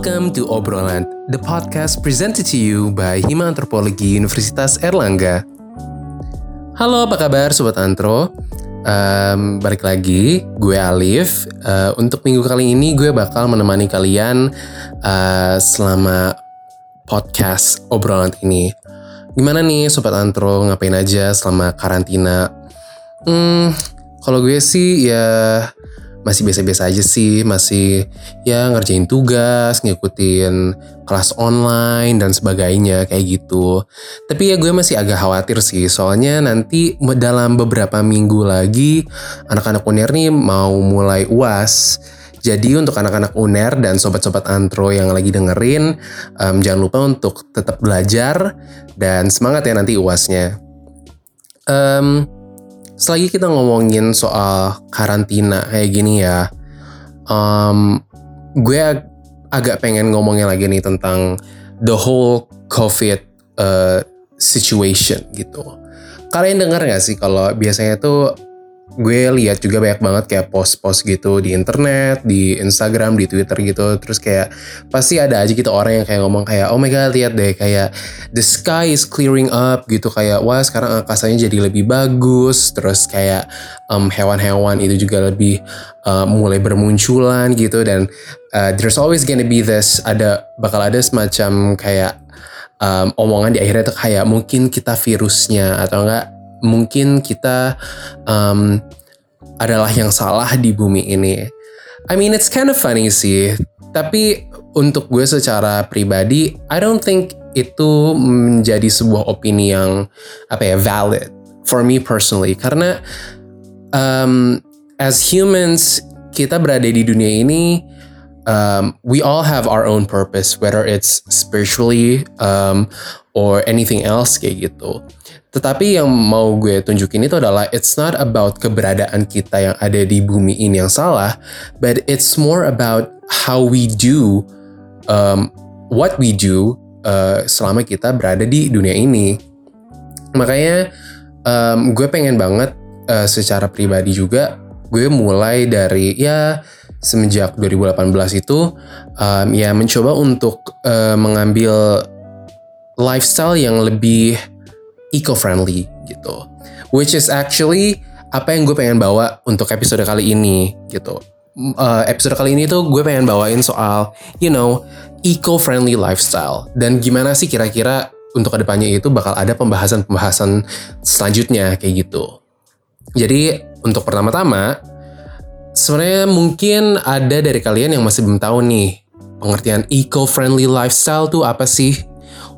Welcome to Obrolan, the podcast presented to you by Hima Antropologi Universitas Erlangga. Halo, apa kabar Sobat Antro? Um, balik lagi, gue Alif. Uh, untuk minggu kali ini gue bakal menemani kalian uh, selama podcast obrolan ini. Gimana nih Sobat Antro, ngapain aja selama karantina? Hmm, kalau gue sih ya masih biasa-biasa aja sih, masih ya ngerjain tugas, ngikutin kelas online dan sebagainya kayak gitu. Tapi ya gue masih agak khawatir sih, soalnya nanti dalam beberapa minggu lagi anak-anak UNER nih mau mulai UAS. Jadi untuk anak-anak UNER dan sobat-sobat antro yang lagi dengerin, um, jangan lupa untuk tetap belajar dan semangat ya nanti UASnya. Um, selagi kita ngomongin soal karantina kayak gini ya, um, gue ag agak pengen ngomongin lagi nih tentang the whole COVID uh, situation gitu. Kalian dengar gak sih kalau biasanya tuh gue lihat juga banyak banget kayak post-post gitu di internet, di Instagram, di Twitter gitu. Terus kayak pasti ada aja gitu orang yang kayak ngomong kayak oh my god lihat deh kayak the sky is clearing up gitu kayak wah sekarang angkasanya jadi lebih bagus. Terus kayak um, hewan-hewan itu juga lebih uh, mulai bermunculan gitu dan uh, there's always gonna be this ada bakal ada semacam kayak um, omongan di akhirnya tuh kayak mungkin kita virusnya atau enggak mungkin kita um, adalah yang salah di bumi ini. I mean it's kind of funny sih, tapi untuk gue secara pribadi, I don't think itu menjadi sebuah opini yang apa ya valid for me personally karena um, as humans kita berada di dunia ini um, we all have our own purpose whether it's spiritually um, or anything else kayak gitu tetapi yang mau gue tunjukin itu adalah it's not about keberadaan kita yang ada di bumi ini yang salah, but it's more about how we do um, what we do uh, selama kita berada di dunia ini. Makanya um, gue pengen banget uh, secara pribadi juga gue mulai dari ya semenjak 2018 itu um, ya mencoba untuk uh, mengambil lifestyle yang lebih eco-friendly gitu. Which is actually apa yang gue pengen bawa untuk episode kali ini gitu. Uh, episode kali ini tuh gue pengen bawain soal, you know, eco-friendly lifestyle. Dan gimana sih kira-kira untuk ke depannya itu bakal ada pembahasan-pembahasan selanjutnya kayak gitu. Jadi untuk pertama-tama, sebenarnya mungkin ada dari kalian yang masih belum tahu nih pengertian eco-friendly lifestyle tuh apa sih?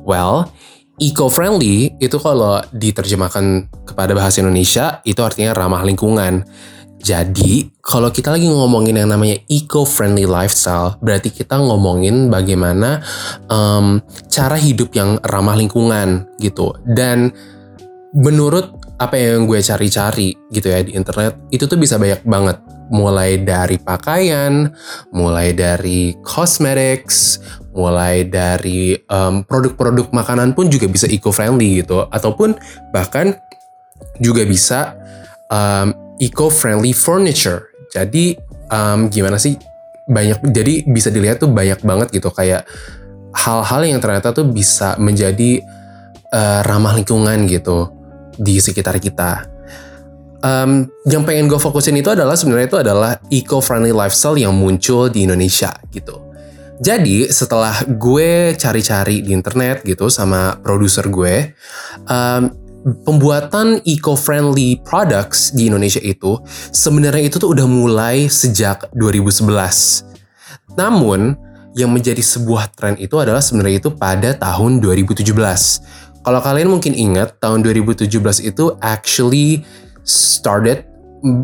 Well, eco-friendly itu kalau diterjemahkan kepada bahasa Indonesia itu artinya ramah lingkungan. Jadi, kalau kita lagi ngomongin yang namanya eco-friendly lifestyle, berarti kita ngomongin bagaimana um, cara hidup yang ramah lingkungan gitu. Dan menurut apa yang gue cari-cari gitu ya di internet, itu tuh bisa banyak banget. Mulai dari pakaian, mulai dari cosmetics, mulai dari produk-produk um, makanan pun juga bisa eco-friendly gitu, ataupun bahkan juga bisa um, eco-friendly furniture. Jadi um, gimana sih banyak jadi bisa dilihat tuh banyak banget gitu. Kayak hal-hal yang ternyata tuh bisa menjadi uh, ramah lingkungan gitu di sekitar kita um, yang pengen gue fokusin itu adalah sebenarnya itu adalah eco-friendly lifestyle yang muncul di Indonesia gitu. Jadi setelah gue cari-cari di internet gitu sama produser gue, um, pembuatan eco-friendly products di Indonesia itu sebenarnya itu tuh udah mulai sejak 2011. Namun yang menjadi sebuah tren itu adalah sebenarnya itu pada tahun 2017. Kalau kalian mungkin ingat tahun 2017 itu actually started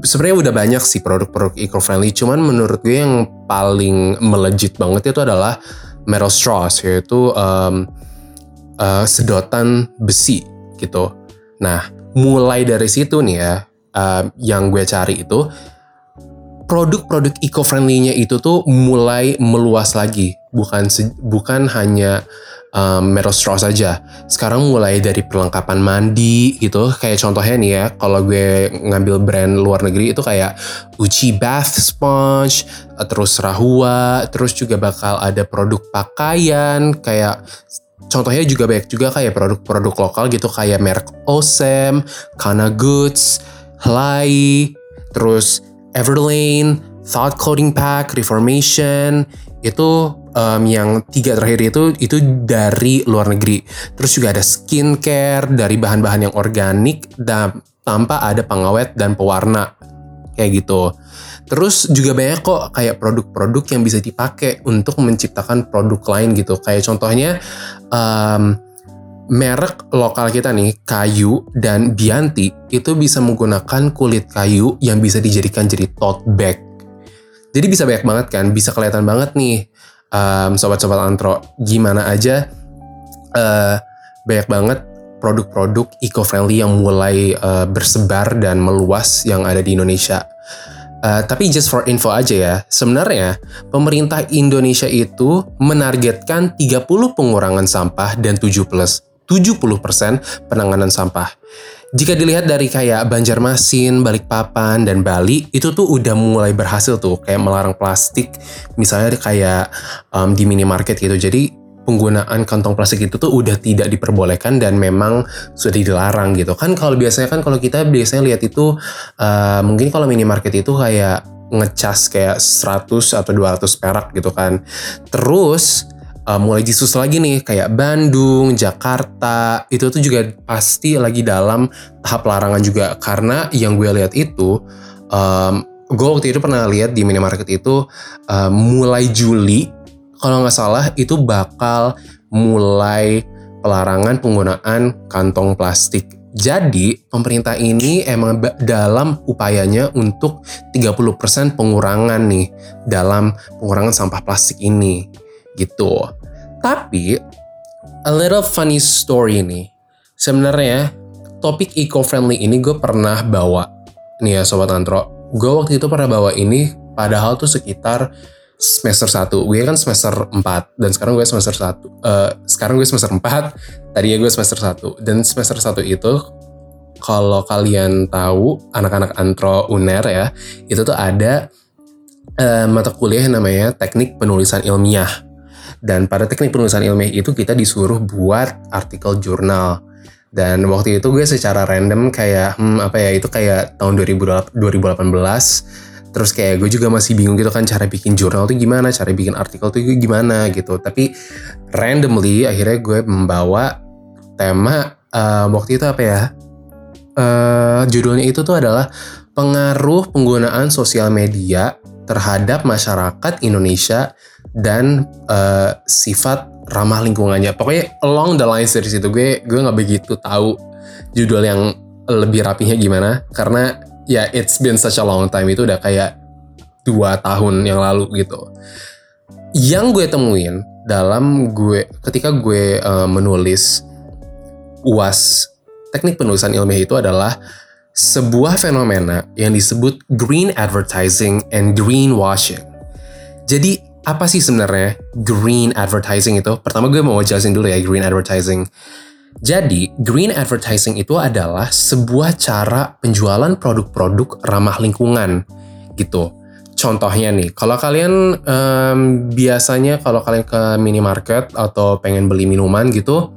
sebenarnya udah banyak sih produk-produk eco-friendly cuman menurut gue yang paling melejit banget itu adalah metal straws yaitu um, uh, sedotan besi gitu. Nah mulai dari situ nih ya uh, yang gue cari itu produk-produk eco-friendly-nya itu tuh mulai meluas lagi. Bukan bukan hanya um, metal straw saja. Sekarang mulai dari perlengkapan mandi gitu, kayak contohnya nih ya, kalau gue ngambil brand luar negeri itu kayak Uchi Bath Sponge, terus Rahua, terus juga bakal ada produk pakaian kayak contohnya juga banyak juga kayak produk-produk lokal gitu kayak merek Osem, Kana Goods, Helai, terus Everlane, Thought Clothing Pack, Reformation, itu um, yang tiga terakhir itu itu dari luar negeri. Terus juga ada skincare dari bahan-bahan yang organik dan tanpa ada pengawet dan pewarna kayak gitu. Terus juga banyak kok kayak produk-produk yang bisa dipakai untuk menciptakan produk lain gitu. Kayak contohnya um, merek lokal kita nih, kayu dan Bianti itu bisa menggunakan kulit kayu yang bisa dijadikan jadi tote bag. Jadi bisa banyak banget kan, bisa kelihatan banget nih um, sobat-sobat antro gimana aja uh, banyak banget produk-produk eco-friendly yang mulai uh, bersebar dan meluas yang ada di Indonesia. Uh, tapi just for info aja ya, sebenarnya pemerintah Indonesia itu menargetkan 30 pengurangan sampah dan 7 plus 70% penanganan sampah. Jika dilihat dari kayak Banjarmasin, Balikpapan, dan Bali, itu tuh udah mulai berhasil tuh kayak melarang plastik, misalnya kayak um, di minimarket gitu. Jadi penggunaan kantong plastik itu tuh udah tidak diperbolehkan dan memang sudah dilarang gitu kan kalau biasanya kan kalau kita biasanya lihat itu uh, mungkin kalau minimarket itu kayak ngecas kayak 100 atau 200 perak gitu kan terus uh, mulai disusul lagi nih kayak Bandung, Jakarta itu tuh juga pasti lagi dalam tahap larangan juga karena yang gue lihat itu um, gue waktu itu pernah lihat di minimarket itu uh, mulai Juli kalau nggak salah itu bakal mulai pelarangan penggunaan kantong plastik. Jadi pemerintah ini emang dalam upayanya untuk 30% pengurangan nih dalam pengurangan sampah plastik ini gitu. Tapi a little funny story nih. Sebenarnya topik eco-friendly ini gue pernah bawa. Nih ya Sobat Antro, gue waktu itu pernah bawa ini padahal tuh sekitar semester 1 gue kan semester 4 dan sekarang gue semester 1 uh, sekarang gue semester 4 tadinya gue semester 1 dan semester 1 itu kalau kalian tahu anak-anak antro uner ya itu tuh ada uh, mata kuliah yang namanya teknik penulisan ilmiah dan pada teknik penulisan ilmiah itu kita disuruh buat artikel jurnal. Dan waktu itu gue secara random kayak hmm, apa ya itu kayak tahun 2018 terus kayak gue juga masih bingung gitu kan cara bikin jurnal tuh gimana cara bikin artikel tuh gimana gitu. Tapi randomly akhirnya gue membawa tema uh, waktu itu apa ya uh, judulnya itu tuh adalah pengaruh penggunaan sosial media terhadap masyarakat Indonesia dan uh, sifat ramah lingkungannya pokoknya along the lines dari situ gue gue nggak begitu tahu judul yang lebih rapinya gimana karena ya it's been such a long time itu udah kayak dua tahun yang lalu gitu. Yang gue temuin dalam gue ketika gue uh, menulis uas teknik penulisan ilmiah itu adalah sebuah fenomena yang disebut green advertising and greenwashing. Jadi apa sih sebenarnya green advertising itu? Pertama gue mau jelasin dulu ya green advertising. Jadi, green advertising itu adalah sebuah cara penjualan produk-produk ramah lingkungan gitu. Contohnya nih, kalau kalian um, biasanya kalau kalian ke minimarket atau pengen beli minuman gitu,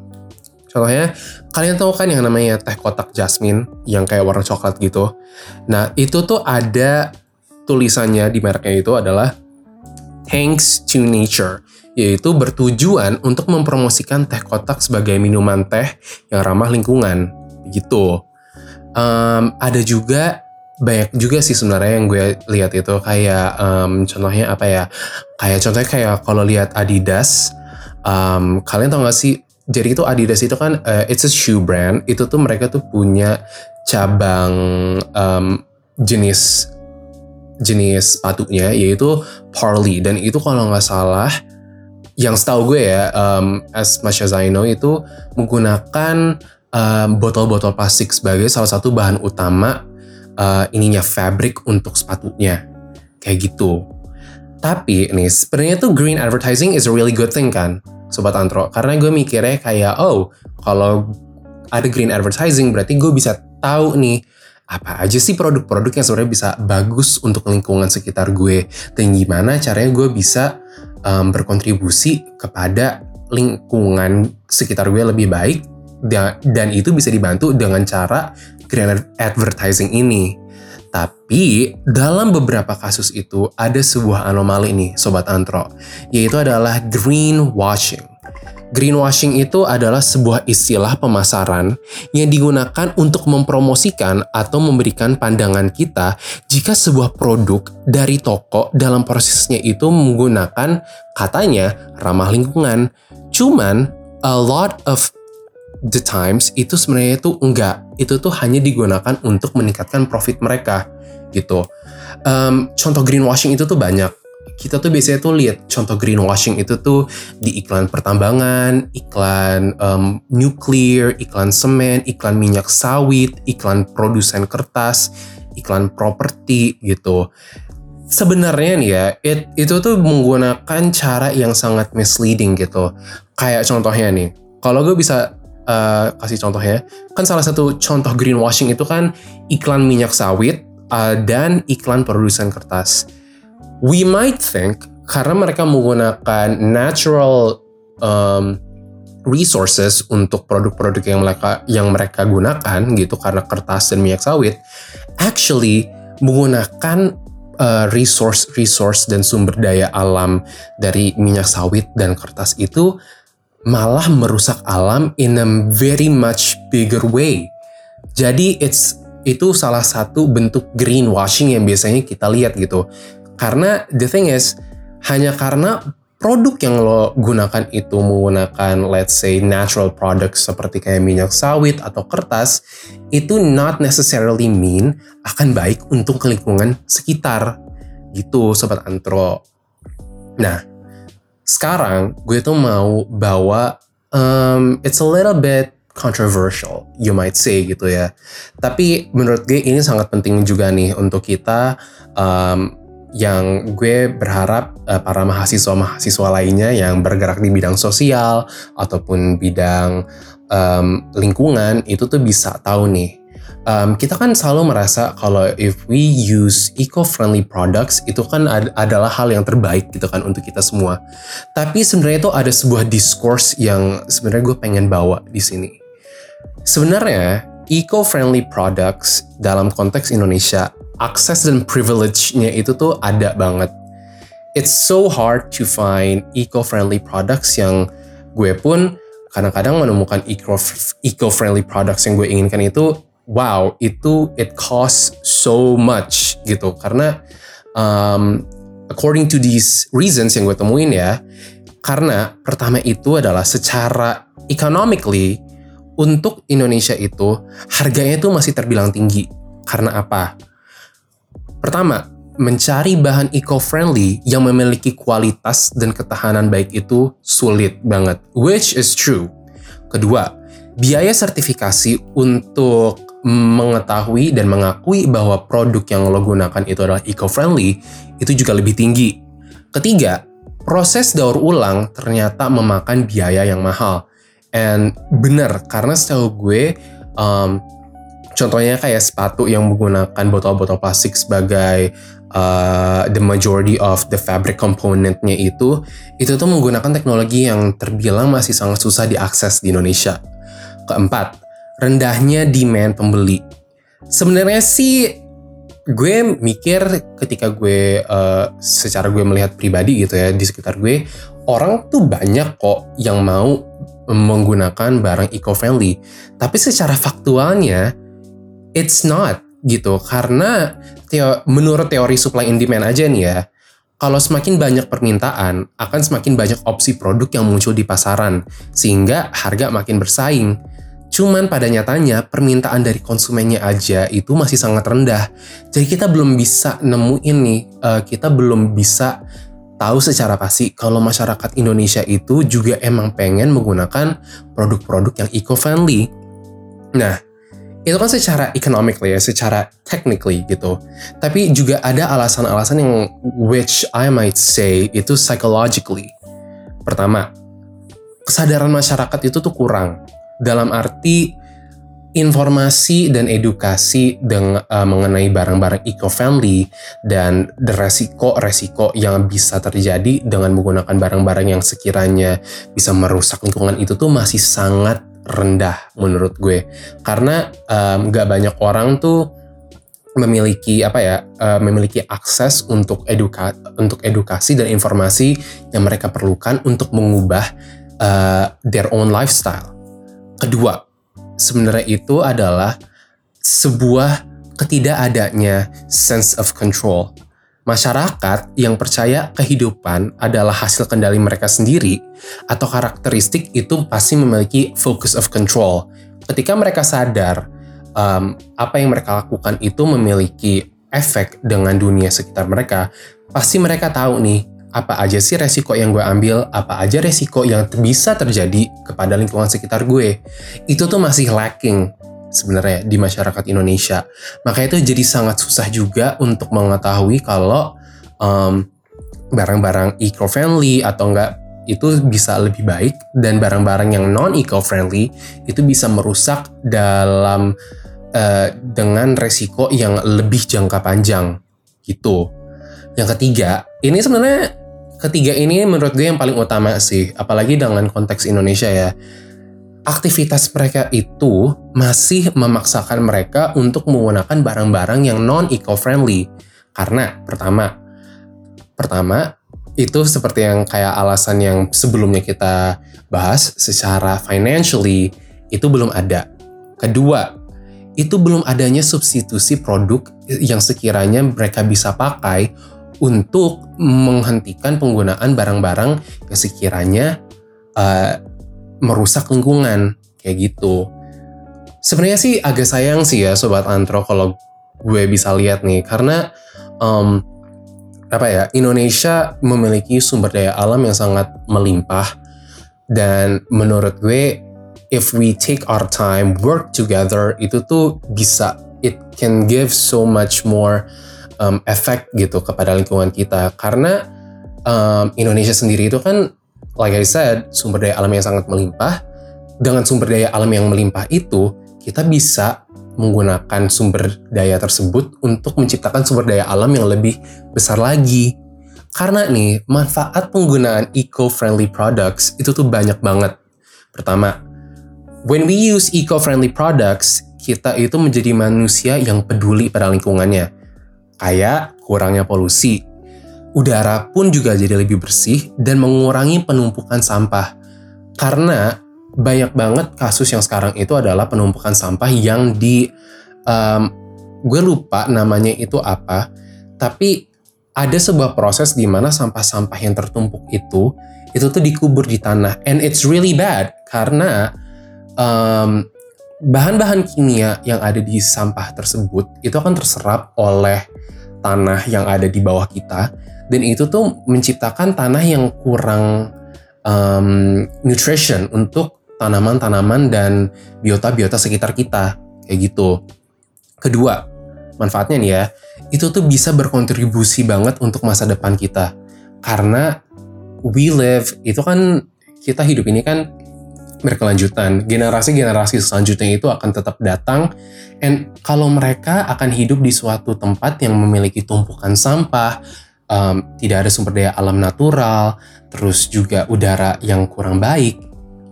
contohnya kalian tahu kan yang namanya teh kotak jasmine yang kayak warna coklat gitu. Nah, itu tuh ada tulisannya di mereknya itu adalah thanks to nature yaitu bertujuan untuk mempromosikan teh kotak sebagai minuman teh yang ramah lingkungan. Gitu. Um, ada juga banyak juga sih sebenarnya yang gue lihat itu kayak um, contohnya apa ya? Kayak contohnya kayak kalau lihat Adidas um, kalian tau gak sih? Jadi itu Adidas itu kan uh, it's a shoe brand. Itu tuh mereka tuh punya cabang um, jenis jenis sepatunya yaitu Parley dan itu kalau nggak salah yang setahu gue ya, um, as much as I know itu menggunakan botol-botol um, plastik sebagai salah satu bahan utama uh, ininya fabric untuk sepatunya, kayak gitu. Tapi nih sebenarnya tuh green advertising is a really good thing kan. sobat antro karena gue mikirnya kayak oh kalau ada green advertising berarti gue bisa tahu nih apa aja sih produk-produk yang sebenarnya bisa bagus untuk lingkungan sekitar gue dan gimana caranya gue bisa um, berkontribusi kepada lingkungan sekitar gue lebih baik dan itu bisa dibantu dengan cara green advertising ini. Tapi dalam beberapa kasus itu ada sebuah anomali nih sobat antro, yaitu adalah greenwashing. Greenwashing itu adalah sebuah istilah pemasaran yang digunakan untuk mempromosikan atau memberikan pandangan kita jika sebuah produk dari toko dalam prosesnya itu menggunakan katanya ramah lingkungan. Cuman a lot of the times itu sebenarnya itu enggak. Itu tuh hanya digunakan untuk meningkatkan profit mereka gitu. Um, contoh greenwashing itu tuh banyak kita tuh biasanya tuh lihat contoh greenwashing itu tuh di iklan pertambangan, iklan um, nuklir, iklan semen, iklan minyak sawit, iklan produsen kertas, iklan properti gitu. Sebenarnya nih ya, it, itu tuh menggunakan cara yang sangat misleading gitu. Kayak contohnya nih, kalau gue bisa uh, kasih contohnya, kan salah satu contoh greenwashing itu kan iklan minyak sawit uh, dan iklan produsen kertas we might think karena mereka menggunakan natural um, resources untuk produk-produk yang mereka yang mereka gunakan gitu karena kertas dan minyak sawit actually menggunakan uh, resource resource dan sumber daya alam dari minyak sawit dan kertas itu malah merusak alam in a very much bigger way. Jadi it's itu salah satu bentuk greenwashing yang biasanya kita lihat gitu. Karena the thing is, hanya karena produk yang lo gunakan itu menggunakan let's say natural products seperti kayak minyak sawit atau kertas itu not necessarily mean akan baik untuk lingkungan sekitar gitu sobat antro. Nah, sekarang gue tuh mau bawa um, it's a little bit controversial, you might say gitu ya. Tapi menurut gue ini sangat penting juga nih untuk kita um, yang gue berharap uh, para mahasiswa-mahasiswa lainnya yang bergerak di bidang sosial ataupun bidang um, lingkungan itu tuh bisa tahu nih. Um, kita kan selalu merasa kalau if we use eco-friendly products itu kan ad adalah hal yang terbaik gitu kan untuk kita semua. Tapi sebenarnya itu ada sebuah discourse yang sebenarnya gue pengen bawa di sini. Sebenarnya eco-friendly products dalam konteks Indonesia akses dan privilege-nya itu tuh ada banget. It's so hard to find eco-friendly products yang gue pun kadang-kadang menemukan eco-friendly products yang gue inginkan itu wow itu it costs so much gitu karena um, according to these reasons yang gue temuin ya karena pertama itu adalah secara economically untuk Indonesia itu harganya itu masih terbilang tinggi karena apa? Pertama, mencari bahan eco-friendly yang memiliki kualitas dan ketahanan baik itu sulit banget, which is true. Kedua, biaya sertifikasi untuk mengetahui dan mengakui bahwa produk yang lo gunakan itu adalah eco-friendly itu juga lebih tinggi. Ketiga, proses daur ulang ternyata memakan biaya yang mahal. And benar, karena setahu gue um, Contohnya kayak sepatu yang menggunakan botol-botol plastik sebagai uh, the majority of the fabric componentnya itu, itu tuh menggunakan teknologi yang terbilang masih sangat susah diakses di Indonesia. Keempat, rendahnya demand pembeli. Sebenarnya sih gue mikir ketika gue uh, secara gue melihat pribadi gitu ya di sekitar gue orang tuh banyak kok yang mau menggunakan barang eco-friendly tapi secara faktualnya It's not gitu. Karena teo menurut teori supply and demand aja nih ya kalau semakin banyak permintaan akan semakin banyak opsi produk yang muncul di pasaran sehingga harga makin bersaing. Cuman pada nyatanya permintaan dari konsumennya aja itu masih sangat rendah. Jadi kita belum bisa nemuin nih uh, kita belum bisa tahu secara pasti kalau masyarakat Indonesia itu juga emang pengen menggunakan produk-produk yang eco-friendly. Nah itu kan secara economically ya, secara technically gitu. Tapi juga ada alasan-alasan yang which I might say itu psychologically. Pertama, kesadaran masyarakat itu tuh kurang dalam arti informasi dan edukasi dengan uh, mengenai barang-barang eco-friendly dan resiko-resiko yang bisa terjadi dengan menggunakan barang-barang yang sekiranya bisa merusak lingkungan itu tuh masih sangat rendah menurut gue karena um, banyak orang tuh memiliki apa ya uh, memiliki akses untuk eduka untuk edukasi dan informasi yang mereka perlukan untuk mengubah uh, their own lifestyle. Kedua, sebenarnya itu adalah sebuah ketidakadanya sense of control. Masyarakat yang percaya kehidupan adalah hasil kendali mereka sendiri atau karakteristik itu pasti memiliki focus of control. Ketika mereka sadar um, apa yang mereka lakukan itu memiliki efek dengan dunia sekitar mereka, pasti mereka tahu nih apa aja sih resiko yang gue ambil, apa aja resiko yang bisa terjadi kepada lingkungan sekitar gue. Itu tuh masih lacking sebenarnya di masyarakat Indonesia. Makanya itu jadi sangat susah juga untuk mengetahui kalau um, barang-barang eco-friendly atau enggak itu bisa lebih baik dan barang-barang yang non eco-friendly itu bisa merusak dalam uh, dengan resiko yang lebih jangka panjang gitu. Yang ketiga, ini sebenarnya ketiga ini menurut gue yang paling utama sih, apalagi dengan konteks Indonesia ya. Aktivitas mereka itu masih memaksakan mereka untuk menggunakan barang-barang yang non eco-friendly. Karena pertama, pertama itu seperti yang kayak alasan yang sebelumnya kita bahas secara financially itu belum ada. Kedua, itu belum adanya substitusi produk yang sekiranya mereka bisa pakai untuk menghentikan penggunaan barang-barang yang sekiranya uh, merusak lingkungan kayak gitu. Sebenarnya sih agak sayang sih ya sobat antro kalau gue bisa lihat nih. Karena um, apa ya Indonesia memiliki sumber daya alam yang sangat melimpah. Dan menurut gue if we take our time work together itu tuh bisa it can give so much more um, efek gitu kepada lingkungan kita. Karena um, Indonesia sendiri itu kan like I said sumber daya alam yang sangat melimpah dengan sumber daya alam yang melimpah itu kita bisa menggunakan sumber daya tersebut untuk menciptakan sumber daya alam yang lebih besar lagi karena nih manfaat penggunaan eco-friendly products itu tuh banyak banget pertama When we use eco-friendly products, kita itu menjadi manusia yang peduli pada lingkungannya. Kayak kurangnya polusi. Udara pun juga jadi lebih bersih dan mengurangi penumpukan sampah. Karena banyak banget kasus yang sekarang itu adalah penumpukan sampah yang di um, gue lupa namanya itu apa, tapi ada sebuah proses di mana sampah-sampah yang tertumpuk itu itu tuh dikubur di tanah and it's really bad karena um, bahan-bahan kimia yang ada di sampah tersebut itu akan terserap oleh tanah yang ada di bawah kita dan itu tuh menciptakan tanah yang kurang um, nutrition untuk tanaman-tanaman dan biota-biota sekitar kita kayak gitu. Kedua, manfaatnya nih ya, itu tuh bisa berkontribusi banget untuk masa depan kita. Karena we live itu kan kita hidup ini kan berkelanjutan. Generasi-generasi selanjutnya itu akan tetap datang and kalau mereka akan hidup di suatu tempat yang memiliki tumpukan sampah, um, tidak ada sumber daya alam natural, terus juga udara yang kurang baik,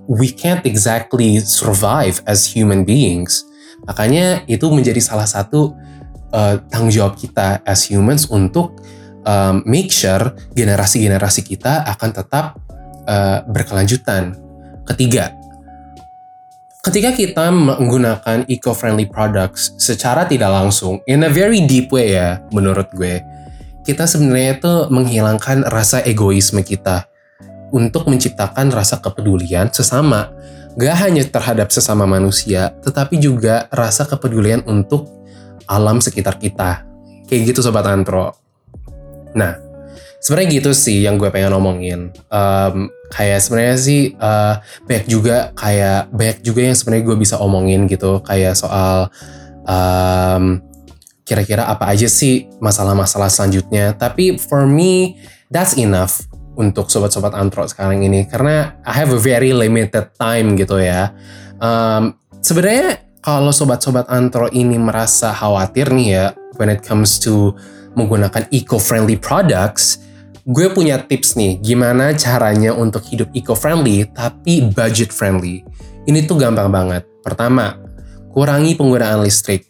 we can't exactly survive as human beings. Makanya itu menjadi salah satu uh, tanggung jawab kita as humans untuk um, make sure generasi-generasi kita akan tetap uh, berkelanjutan. Ketiga, ketika kita menggunakan eco-friendly products secara tidak langsung, in a very deep way ya, menurut gue, kita sebenarnya itu menghilangkan rasa egoisme kita untuk menciptakan rasa kepedulian sesama. Gak hanya terhadap sesama manusia, tetapi juga rasa kepedulian untuk alam sekitar kita. Kayak gitu Sobat Antro. Nah, sebenarnya gitu sih yang gue pengen ngomongin. Um, kayak sebenarnya sih uh, banyak juga kayak banyak juga yang sebenarnya gue bisa omongin gitu kayak soal um, kira-kira apa aja sih masalah-masalah selanjutnya tapi for me that's enough untuk sobat-sobat antro sekarang ini karena I have a very limited time gitu ya. Um, Sebenarnya kalau sobat-sobat antro ini merasa khawatir nih ya when it comes to menggunakan eco-friendly products, gue punya tips nih gimana caranya untuk hidup eco-friendly tapi budget-friendly. Ini tuh gampang banget. Pertama, kurangi penggunaan listrik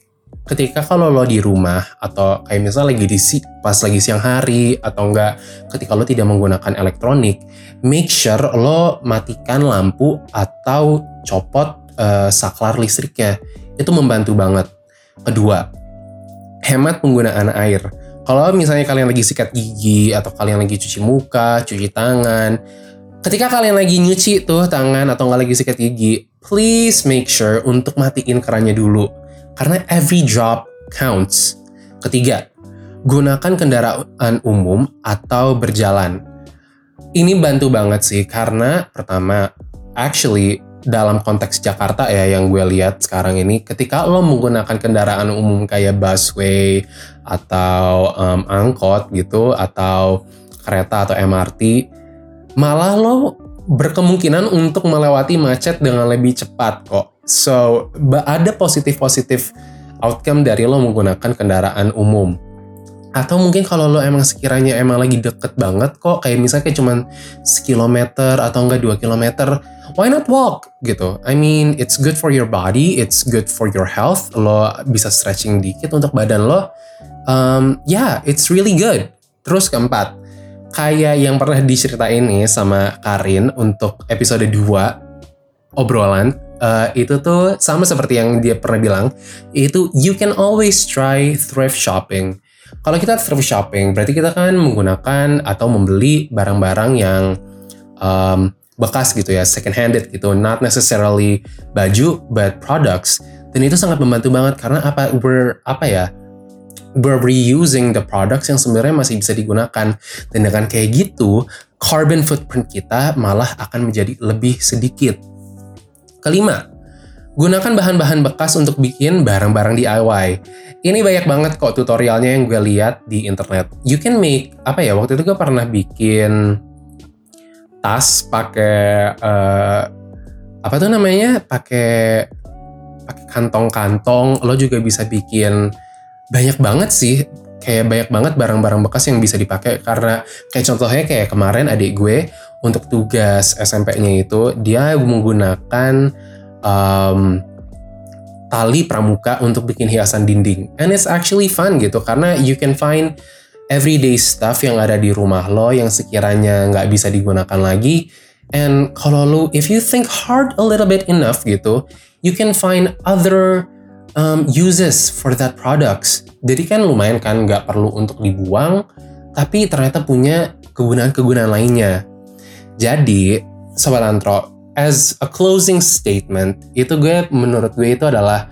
ketika kalau lo di rumah atau kayak misalnya lagi di pas lagi siang hari atau enggak ketika lo tidak menggunakan elektronik, make sure lo matikan lampu atau copot uh, saklar listriknya. Itu membantu banget. Kedua, hemat penggunaan air. Kalau misalnya kalian lagi sikat gigi atau kalian lagi cuci muka, cuci tangan, ketika kalian lagi nyuci tuh tangan atau nggak lagi sikat gigi, please make sure untuk matiin kerannya dulu karena every drop counts. Ketiga, gunakan kendaraan umum atau berjalan. Ini bantu banget sih karena pertama, actually dalam konteks Jakarta ya yang gue lihat sekarang ini, ketika lo menggunakan kendaraan umum kayak busway atau um, angkot gitu atau kereta atau MRT, malah lo berkemungkinan untuk melewati macet dengan lebih cepat kok. So, ada positif-positif outcome dari lo menggunakan kendaraan umum. Atau mungkin kalau lo emang sekiranya emang lagi deket banget kok, kayak misalnya kayak cuman sekilometer atau enggak dua kilometer, why not walk gitu? I mean, it's good for your body, it's good for your health. Lo bisa stretching dikit untuk badan lo. Um, yeah, it's really good. Terus keempat, kayak yang pernah diceritain nih sama Karin untuk episode 2 obrolan uh, itu tuh sama seperti yang dia pernah bilang, itu you can always try thrift shopping. Kalau kita thrift shopping, berarti kita kan menggunakan atau membeli barang-barang yang um, bekas gitu ya, second handed gitu, not necessarily baju, but products. Dan itu sangat membantu banget karena apa? We're apa ya? We're reusing the products yang sebenarnya masih bisa digunakan. Dan dengan kayak gitu, carbon footprint kita malah akan menjadi lebih sedikit Kelima, gunakan bahan-bahan bekas untuk bikin barang-barang DIY. Ini banyak banget kok tutorialnya yang gue lihat di internet. You can make apa ya? Waktu itu gue pernah bikin tas pakai uh, apa tuh namanya? Pakai pakai kantong-kantong. Lo juga bisa bikin banyak banget sih kayak banyak banget barang-barang bekas yang bisa dipakai karena kayak contohnya kayak kemarin adik gue untuk tugas SMP-nya itu dia menggunakan um, tali pramuka untuk bikin hiasan dinding. And it's actually fun gitu karena you can find everyday stuff yang ada di rumah lo yang sekiranya nggak bisa digunakan lagi. And kalau lo, if you think hard a little bit enough gitu, you can find other um, uses for that products. Jadi kan lumayan kan nggak perlu untuk dibuang, tapi ternyata punya kegunaan-kegunaan lainnya. Jadi, Sobat Antro, as a closing statement, itu gue menurut gue itu adalah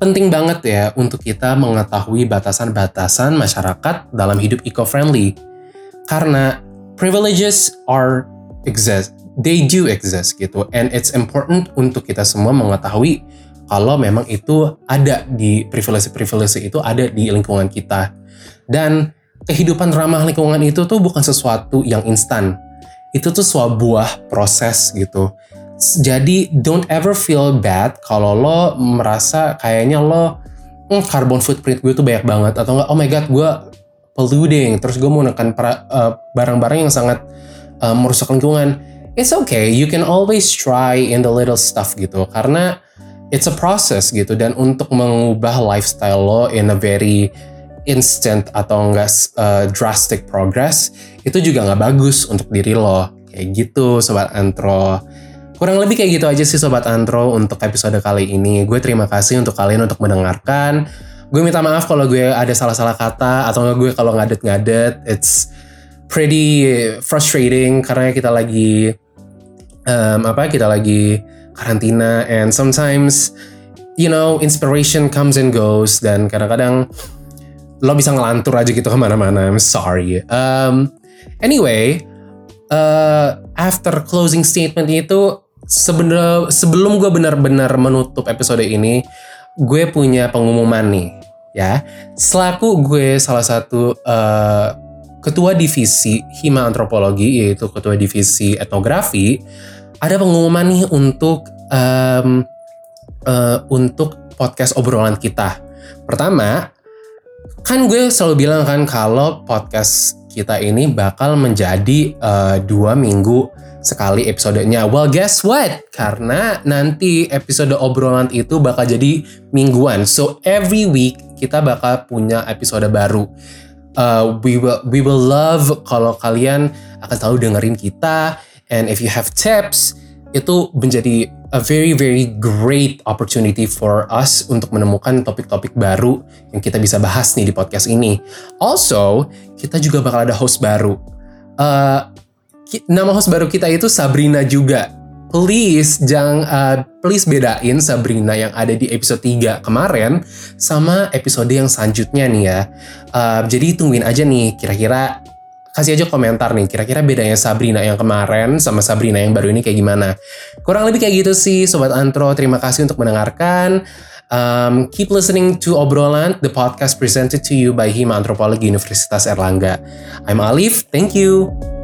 penting banget ya untuk kita mengetahui batasan-batasan masyarakat dalam hidup eco-friendly. Karena privileges are exist, they do exist gitu, and it's important untuk kita semua mengetahui kalau memang itu ada di privilege-privilege itu ada di lingkungan kita. Dan kehidupan ramah lingkungan itu tuh bukan sesuatu yang instan itu tuh sebuah proses gitu. Jadi don't ever feel bad kalau lo merasa kayaknya lo mm, carbon footprint gue tuh banyak banget atau enggak oh my god gue polluting terus gue mau nekan uh, barang-barang yang sangat uh, merusak lingkungan. It's okay, you can always try in the little stuff gitu karena it's a process gitu dan untuk mengubah lifestyle lo in a very instant atau enggak uh, drastic progress itu juga nggak bagus untuk diri lo. Kayak gitu sobat antro. Kurang lebih kayak gitu aja sih sobat antro untuk episode kali ini. Gue terima kasih untuk kalian untuk mendengarkan. Gue minta maaf kalau gue ada salah-salah kata atau gue kalau ngadet-ngadet. It's pretty frustrating karena kita lagi um, apa kita lagi karantina and sometimes you know inspiration comes and goes. Dan kadang-kadang lo bisa ngelantur aja gitu ke mana-mana. I'm sorry. Um, anyway, uh, after closing statement itu sebenernya sebelum gue benar-benar menutup episode ini, gue punya pengumuman nih, ya. Selaku gue salah satu uh, ketua divisi Hima Antropologi yaitu ketua divisi etnografi ada pengumuman nih untuk um, uh, untuk podcast obrolan kita. Pertama, kan gue selalu bilang kan kalau podcast kita ini bakal menjadi uh, dua minggu sekali episodenya. Well, guess what? Karena nanti episode obrolan itu bakal jadi mingguan. So every week kita bakal punya episode baru. Uh, we will we will love kalau kalian akan selalu dengerin kita. And if you have tips, itu menjadi a very very great opportunity for us untuk menemukan topik-topik baru yang kita bisa bahas nih di podcast ini. Also, kita juga bakal ada host baru. Uh, nama host baru kita itu Sabrina juga. Please jangan uh, please bedain Sabrina yang ada di episode 3 kemarin sama episode yang selanjutnya nih ya. Uh, jadi tungguin aja nih kira-kira kasih aja komentar nih kira-kira bedanya Sabrina yang kemarin sama Sabrina yang baru ini kayak gimana. Kurang lebih kayak gitu sih Sobat Antro. Terima kasih untuk mendengarkan. Um, keep listening to Obrolan, the podcast presented to you by Hima Antropologi Universitas Erlangga. I'm Alif, thank you.